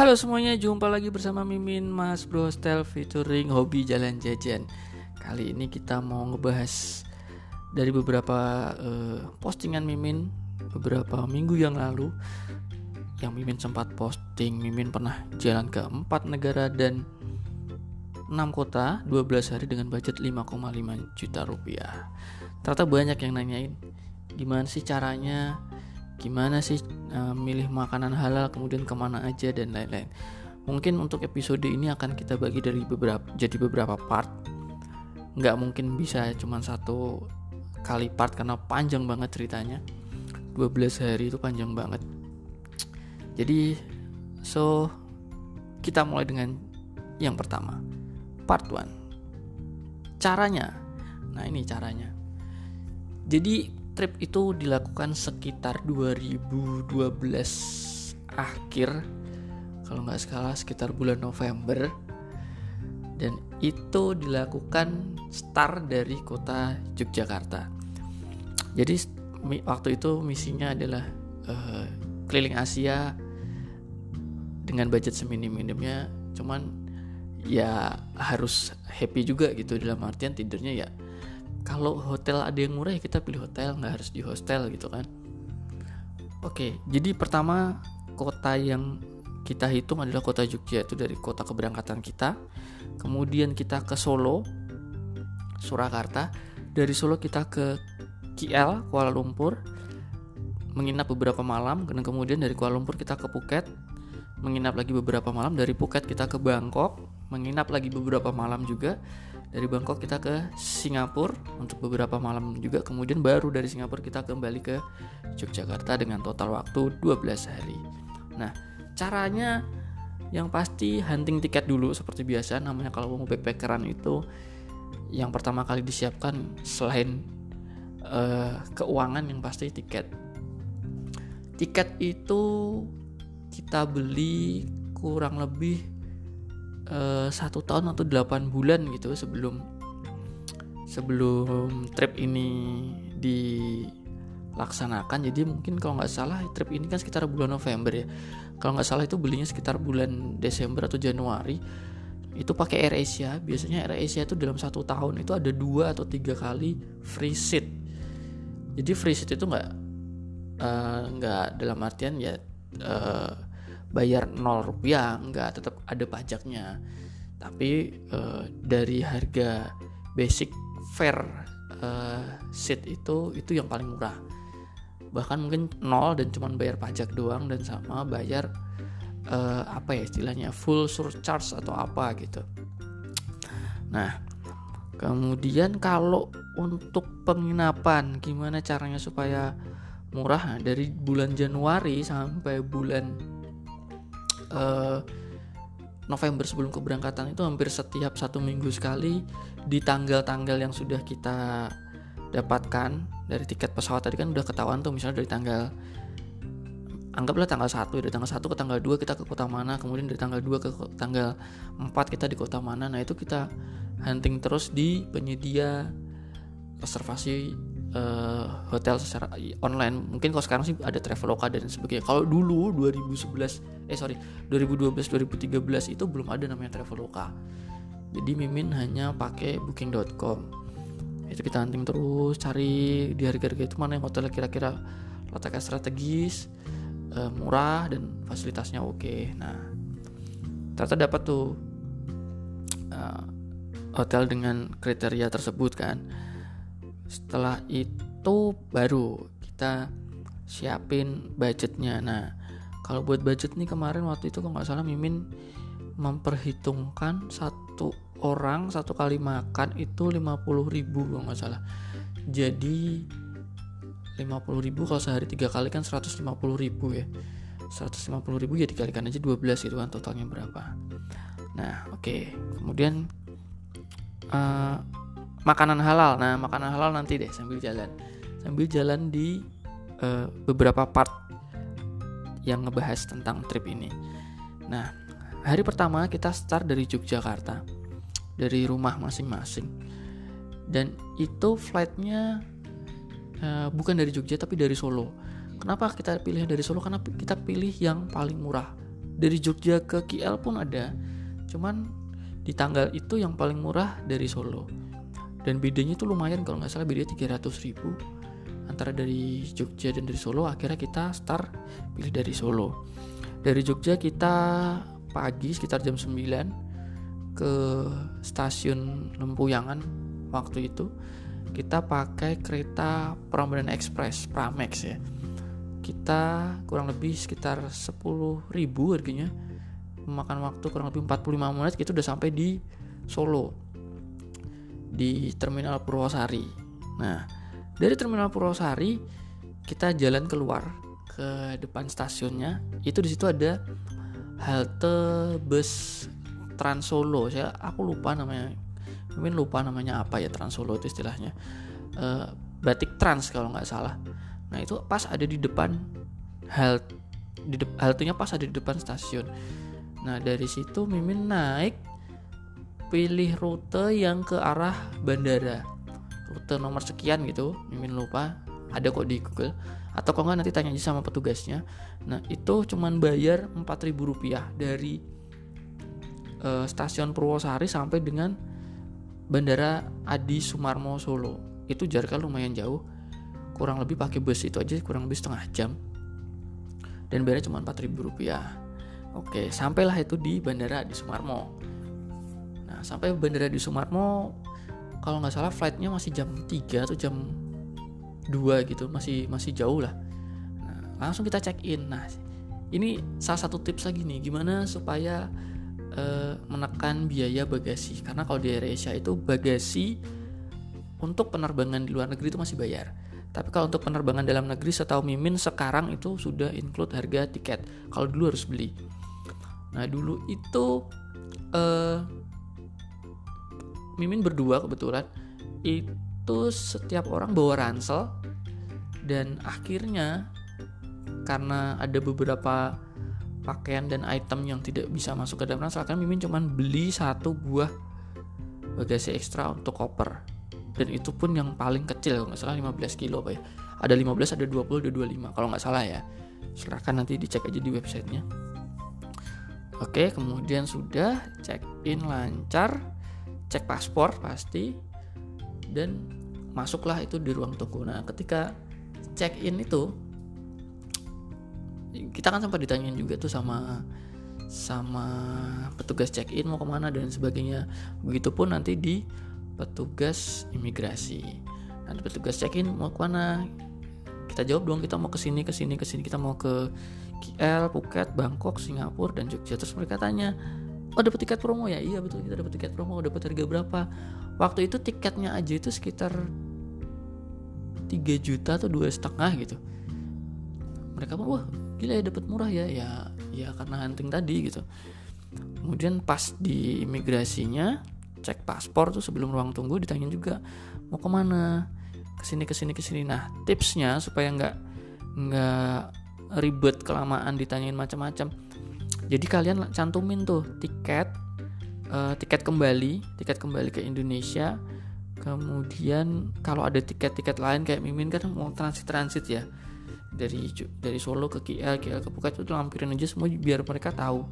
Halo semuanya, jumpa lagi bersama Mimin Mas Bro Hostel featuring hobi jalan jajan. Kali ini kita mau ngebahas dari beberapa uh, postingan Mimin beberapa minggu yang lalu yang Mimin sempat posting. Mimin pernah jalan ke empat negara dan 6 kota 12 hari dengan budget 5,5 juta rupiah. Ternyata banyak yang nanyain gimana sih caranya gimana sih uh, milih makanan halal kemudian ke mana aja dan lain-lain. Mungkin untuk episode ini akan kita bagi dari beberapa jadi beberapa part. Nggak mungkin bisa cuma satu kali part karena panjang banget ceritanya. 12 hari itu panjang banget. Jadi so kita mulai dengan yang pertama. Part 1 caranya. Nah ini caranya. Jadi trip itu dilakukan sekitar 2012 akhir kalau nggak salah sekitar bulan November. Dan itu dilakukan start dari kota Yogyakarta. Jadi waktu itu misinya adalah uh, keliling Asia dengan budget seminim-minimnya. Cuman ya harus happy juga gitu dalam artian tidurnya ya kalau hotel ada yang murah ya kita pilih hotel nggak harus di hostel gitu kan. Oke jadi pertama kota yang kita hitung adalah kota Jogja itu dari kota keberangkatan kita. Kemudian kita ke Solo Surakarta. Dari Solo kita ke KL Kuala Lumpur. Menginap beberapa malam dan kemudian dari Kuala Lumpur kita ke Phuket. Menginap lagi beberapa malam dari Phuket kita ke Bangkok. Menginap lagi beberapa malam juga dari Bangkok kita ke Singapura untuk beberapa malam juga. Kemudian baru dari Singapura kita kembali ke Yogyakarta dengan total waktu 12 hari. Nah caranya yang pasti hunting tiket dulu seperti biasa. Namanya kalau mau backpackeran itu yang pertama kali disiapkan selain uh, keuangan yang pasti tiket. Tiket itu kita beli kurang lebih satu tahun atau 8 bulan gitu sebelum sebelum trip ini dilaksanakan. Jadi mungkin kalau nggak salah trip ini kan sekitar bulan November ya. Kalau nggak salah itu belinya sekitar bulan Desember atau Januari. Itu pakai Air Asia. Biasanya Air Asia itu dalam satu tahun itu ada dua atau tiga kali free seat. Jadi free seat itu nggak uh, nggak dalam artian ya uh, bayar 0 rupiah nggak tetap ada pajaknya. Tapi uh, dari harga basic fair uh, seat itu itu yang paling murah. Bahkan mungkin nol dan cuman bayar pajak doang dan sama bayar uh, apa ya istilahnya full surcharge atau apa gitu. Nah kemudian kalau untuk penginapan gimana caranya supaya murah? Nah, dari bulan Januari sampai bulan uh, November sebelum keberangkatan itu hampir setiap satu minggu sekali di tanggal-tanggal yang sudah kita dapatkan dari tiket pesawat tadi kan udah ketahuan tuh misalnya dari tanggal anggaplah tanggal 1 dari tanggal 1 ke tanggal 2 kita ke kota mana kemudian dari tanggal 2 ke tanggal 4 kita di kota mana. Nah itu kita hunting terus di penyedia reservasi uh, hotel secara online. Mungkin kalau sekarang sih ada traveloka dan sebagainya. Kalau dulu 2011 eh sorry. 2012 2013 itu belum ada namanya traveloka. Jadi mimin hanya pakai booking.com itu kita hunting terus cari di harga-harga itu mana yang hotel kira-kira letaknya strategis uh, murah dan fasilitasnya oke. Nah ternyata dapat tuh uh, hotel dengan kriteria tersebut kan. Setelah itu baru kita siapin budgetnya. Nah kalau buat budget nih kemarin waktu itu kalau nggak salah mimin memperhitungkan satu orang satu kali makan itu 50 ribu kalau nggak salah jadi 50 ribu kalau sehari tiga kali kan 150 ribu ya 150 ribu ya dikalikan aja 12 itu kan totalnya berapa nah oke okay. kemudian uh, makanan halal. Nah, makanan halal nanti deh sambil jalan. Sambil jalan di uh, beberapa part yang ngebahas tentang trip ini. Nah, hari pertama kita start dari Yogyakarta. Dari rumah masing-masing. Dan itu flightnya uh, bukan dari Jogja tapi dari Solo. Kenapa kita pilih dari Solo? Karena kita pilih yang paling murah dari Jogja ke KL pun ada cuman di tanggal itu yang paling murah dari Solo dan bedanya itu lumayan kalau nggak salah bedanya 300 ribu antara dari Jogja dan dari Solo akhirnya kita start pilih dari Solo. Dari Jogja kita pagi sekitar jam 9 ke stasiun Lempuyangan waktu itu kita pakai kereta Prambanan Express Pramex ya. Kita kurang lebih sekitar 10 ribu harganya. Memakan waktu kurang lebih 45 menit kita udah sampai di Solo. Di Terminal Purwosari. Nah dari Terminal Purwosari kita jalan keluar ke depan stasiunnya. Itu di situ ada halte bus Trans Solo. Saya aku lupa namanya. Mungkin lupa namanya apa ya Trans Solo itu istilahnya. Uh, batik trans kalau nggak salah. Nah itu pas ada di depan halt di de haltenya pas ada di depan stasiun. Nah dari situ Mimin naik pilih rute yang ke arah bandara rute nomor sekian gitu Mimin lupa ada kok di Google. Atau kok nggak nanti tanya aja sama petugasnya. Nah itu cuman bayar 4000 rupiah dari uh, stasiun Purwosari sampai dengan bandara Adi Sumarmo Solo. Itu jaraknya lumayan jauh. Kurang lebih pakai bus itu aja kurang lebih setengah jam. Dan bayarnya cuma 4000 rupiah. Oke sampailah itu di bandara di Sumarmo. Nah sampai bandara di Sumarmo kalau nggak salah flightnya masih jam 3 atau jam 2 gitu masih masih jauh lah nah, langsung kita check in nah ini salah satu tips lagi nih gimana supaya uh, menekan biaya bagasi karena kalau di AirAsia itu bagasi untuk penerbangan di luar negeri itu masih bayar tapi kalau untuk penerbangan dalam negeri setahu Mimin sekarang itu sudah include harga tiket. Kalau dulu harus beli. Nah dulu itu uh, Mimin berdua kebetulan itu setiap orang bawa ransel dan akhirnya karena ada beberapa pakaian dan item yang tidak bisa masuk ke dalam ransel kan Mimin cuman beli satu buah bagasi ekstra untuk koper. Dan itu pun yang paling kecil kalau nggak salah 15 kilo pak ya. Ada 15 ada 20 ada 25 kalau nggak salah ya. Silahkan nanti dicek aja di websitenya. Oke kemudian sudah check in lancar cek paspor pasti. Dan masuklah itu di ruang tunggu. Nah ketika check in itu kita kan sempat ditanyain juga tuh sama sama petugas check in mau ke mana dan sebagainya. Begitupun nanti di petugas imigrasi. Nanti petugas check in mau ke mana kita jawab dong kita mau ke sini ke sini ke sini. Kita mau ke KL Phuket Bangkok Singapura dan Jogja. Terus mereka tanya oh dapat tiket promo ya? Iya betul kita dapat tiket promo. Dapat harga berapa? Waktu itu tiketnya aja itu sekitar 3 juta atau dua setengah gitu. Mereka pun wah gila ya dapat murah ya. Ya ya karena hunting tadi gitu. Kemudian pas di imigrasinya cek paspor tuh sebelum ruang tunggu ditanya juga mau ke mana? Ke sini ke sini ke sini. Nah tipsnya supaya nggak nggak ribet kelamaan ditanyain macam-macam jadi kalian cantumin tuh tiket uh, tiket kembali tiket kembali ke Indonesia. Kemudian kalau ada tiket-tiket lain kayak Mimin kan mau transit-transit ya. Dari dari Solo ke KL KL ke Phuket itu lampirin aja semua biar mereka tahu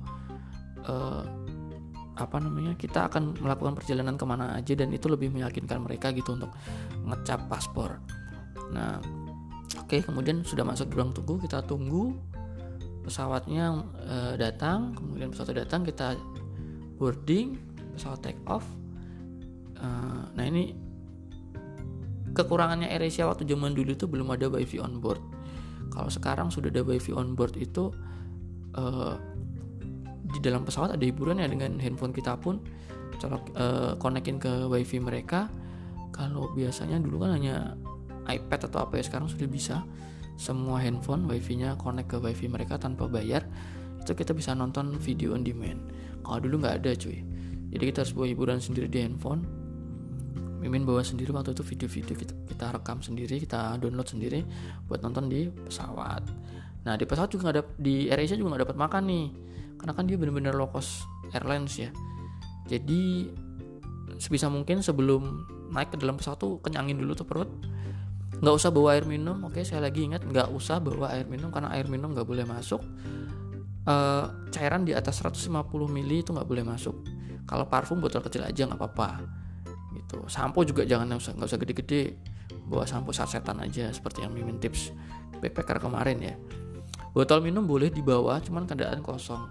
uh, apa namanya kita akan melakukan perjalanan ke mana aja dan itu lebih meyakinkan mereka gitu untuk ngecap paspor. Nah oke okay, kemudian sudah masuk ruang tunggu kita tunggu pesawatnya uh, datang kemudian pesawat datang kita boarding pesawat take off. Uh, nah ini kekurangannya AirAsia waktu zaman dulu itu belum ada wifi on board. Kalau sekarang sudah ada wifi on board itu uh, di dalam pesawat ada hiburan ya dengan handphone kita pun colok uh, konekin ke wifi mereka. Kalau biasanya dulu kan hanya iPad atau apa ya sekarang sudah bisa semua handphone wifi-nya connect ke wifi mereka tanpa bayar itu kita bisa nonton video on demand. Kalau dulu nggak ada cuy. Jadi kita harus bawa hiburan sendiri di handphone. Mimin bawa sendiri waktu itu video-video kita, kita rekam sendiri kita download sendiri buat nonton di pesawat. Nah di pesawat juga ada di AirAsia juga nggak dapat makan nih karena kan dia bener-bener low cost airlines ya. Jadi sebisa mungkin sebelum naik ke dalam pesawat tuh kenyangin dulu tuh perut nggak usah bawa air minum. Oke saya lagi ingat nggak usah bawa air minum karena air minum nggak boleh masuk. Uh, cairan di atas 150 ml itu nggak boleh masuk. Kalau parfum botol kecil aja nggak apa-apa. Gitu. Sampo juga jangan nggak usah nggak usah gede-gede. Bawa sampo sasetan aja seperti yang mimin tips backpacker kemarin ya. Botol minum boleh dibawa cuman keadaan kosong.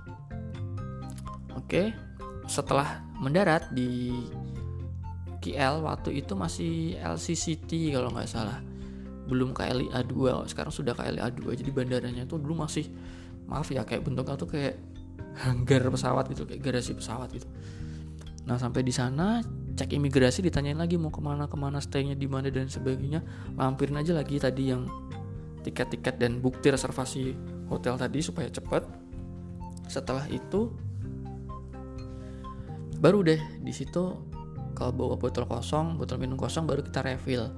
Oke. Setelah mendarat di KL waktu itu masih LCCT kalau nggak salah belum KLIA 2 sekarang sudah KLIA 2 jadi bandaranya itu dulu masih maaf ya kayak bentuknya tuh kayak hanggar pesawat gitu kayak garasi pesawat gitu. Nah sampai di sana cek imigrasi ditanyain lagi mau ke mana ke mana staynya di mana dan sebagainya. Lampirin aja lagi tadi yang tiket-tiket dan bukti reservasi hotel tadi supaya cepat setelah itu baru deh di situ kalau bawa botol kosong botol minum kosong baru kita refill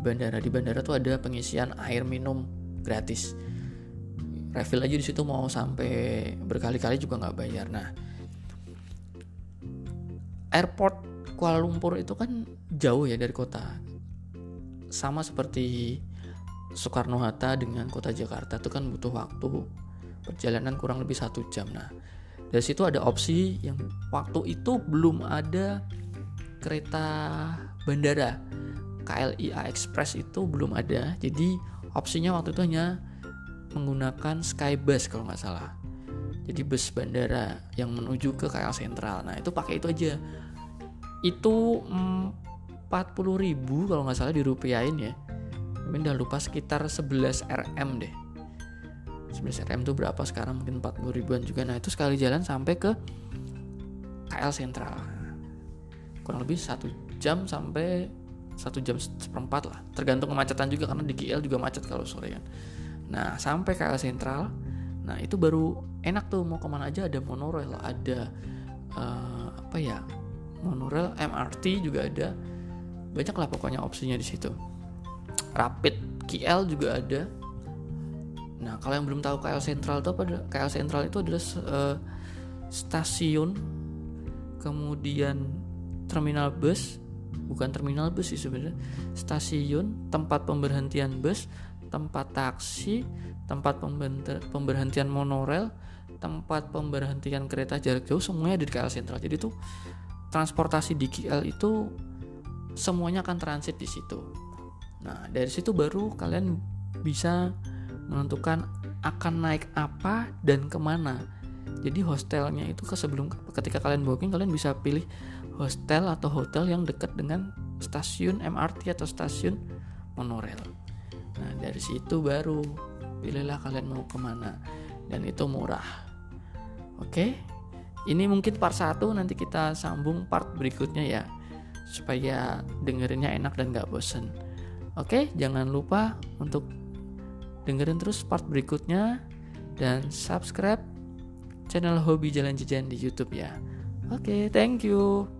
bandara. Di bandara tuh ada pengisian air minum gratis. Refill aja di situ mau sampai berkali-kali juga nggak bayar. Nah airport Kuala Lumpur itu kan jauh ya dari kota. Sama seperti Soekarno Hatta dengan kota Jakarta itu kan butuh waktu perjalanan kurang lebih satu jam. Nah dari situ ada opsi yang waktu itu belum ada kereta bandara KLIA Express itu belum ada. Jadi opsinya waktu itu hanya menggunakan Skybus kalau nggak salah. Jadi bus bandara yang menuju ke KL Sentral nah itu pakai itu aja. Itu 40 ribu kalau nggak salah dirupiahin ya. Tapi udah lupa sekitar 11 rm deh. 11 rm itu berapa sekarang? Mungkin 40 ribuan juga. Nah itu sekali jalan sampai ke KL Sentral kurang lebih satu jam sampai satu jam seperempat lah tergantung kemacetan juga karena di KL juga macet kalau sore kan Nah sampai KL Sentral, nah itu baru enak tuh mau ke mana aja ada monorail, ada uh, apa ya monorail, MRT juga ada, banyak lah pokoknya opsinya di situ. Rapid KL juga ada. Nah kalau yang belum tahu KL Sentral itu apa? KL Sentral itu adalah uh, stasiun, kemudian terminal bus, bukan terminal bus sih sebenarnya, stasiun tempat pemberhentian bus tempat taksi, tempat pemberhentian monorail, tempat pemberhentian kereta jarak jauh semuanya ada di KL Sentral. Jadi tuh transportasi di KL itu semuanya akan transit di situ. Nah, dari situ baru kalian bisa menentukan akan naik apa dan ke mana. Jadi hostelnya itu ke sebelum ketika kalian booking kalian bisa pilih hostel atau hotel yang dekat dengan stasiun MRT atau stasiun monorail. Nah dari situ baru pilihlah kalian mau ke mana dan itu murah. Oke, ini mungkin part 1 nanti kita sambung part berikutnya ya supaya dengerinnya enak dan gak bosen. Oke, jangan lupa untuk dengerin terus part berikutnya dan subscribe channel Hobi Jalan Jajan di YouTube ya. Oke, thank you.